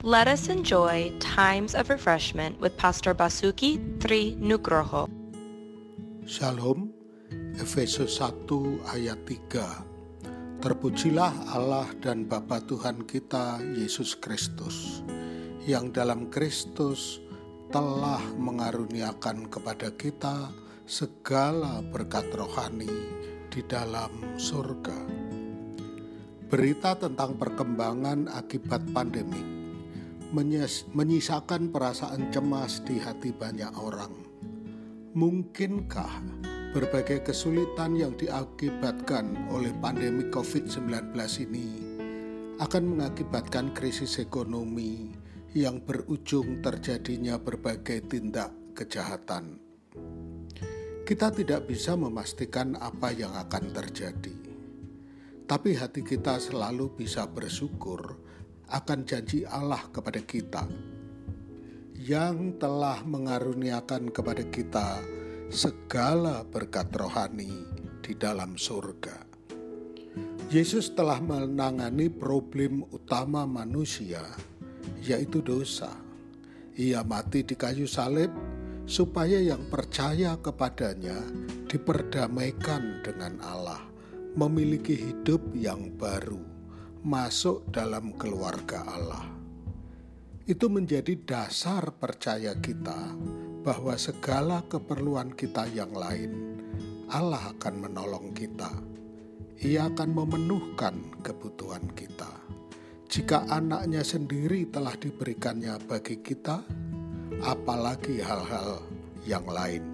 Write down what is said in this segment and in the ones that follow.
Let us enjoy times of refreshment with Pastor Basuki Tri Nugroho. Shalom, Efesus 1 ayat 3. Terpujilah Allah dan Bapa Tuhan kita Yesus Kristus, yang dalam Kristus telah mengaruniakan kepada kita segala berkat rohani di dalam surga. Berita tentang perkembangan akibat menyisakan perasaan cemas di hati banyak orang. Mungkinkah berbagai kesulitan yang diakibatkan oleh pandemi COVID-19 ini akan mengakibatkan krisis ekonomi yang berujung terjadinya berbagai tindak kejahatan? Kita tidak bisa memastikan apa yang akan terjadi, tapi hati kita selalu bisa bersyukur akan janji Allah kepada kita yang telah mengaruniakan kepada kita segala berkat rohani di dalam surga. Yesus telah menangani problem utama manusia, yaitu dosa. Ia mati di kayu salib supaya yang percaya kepadanya diperdamaikan dengan Allah, memiliki hidup yang baru masuk dalam keluarga Allah. Itu menjadi dasar percaya kita bahwa segala keperluan kita yang lain, Allah akan menolong kita. Ia akan memenuhkan kebutuhan kita. Jika anaknya sendiri telah diberikannya bagi kita, apalagi hal-hal yang lain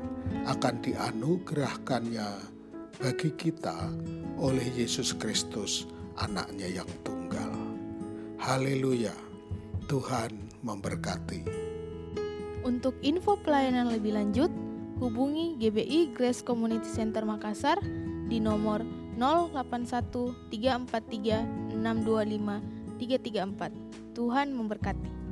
akan dianugerahkannya bagi kita oleh Yesus Kristus anaknya yang tunggal. Haleluya, Tuhan memberkati. Untuk info pelayanan lebih lanjut, hubungi GBI Grace Community Center Makassar di nomor 081 343 625 334. Tuhan memberkati.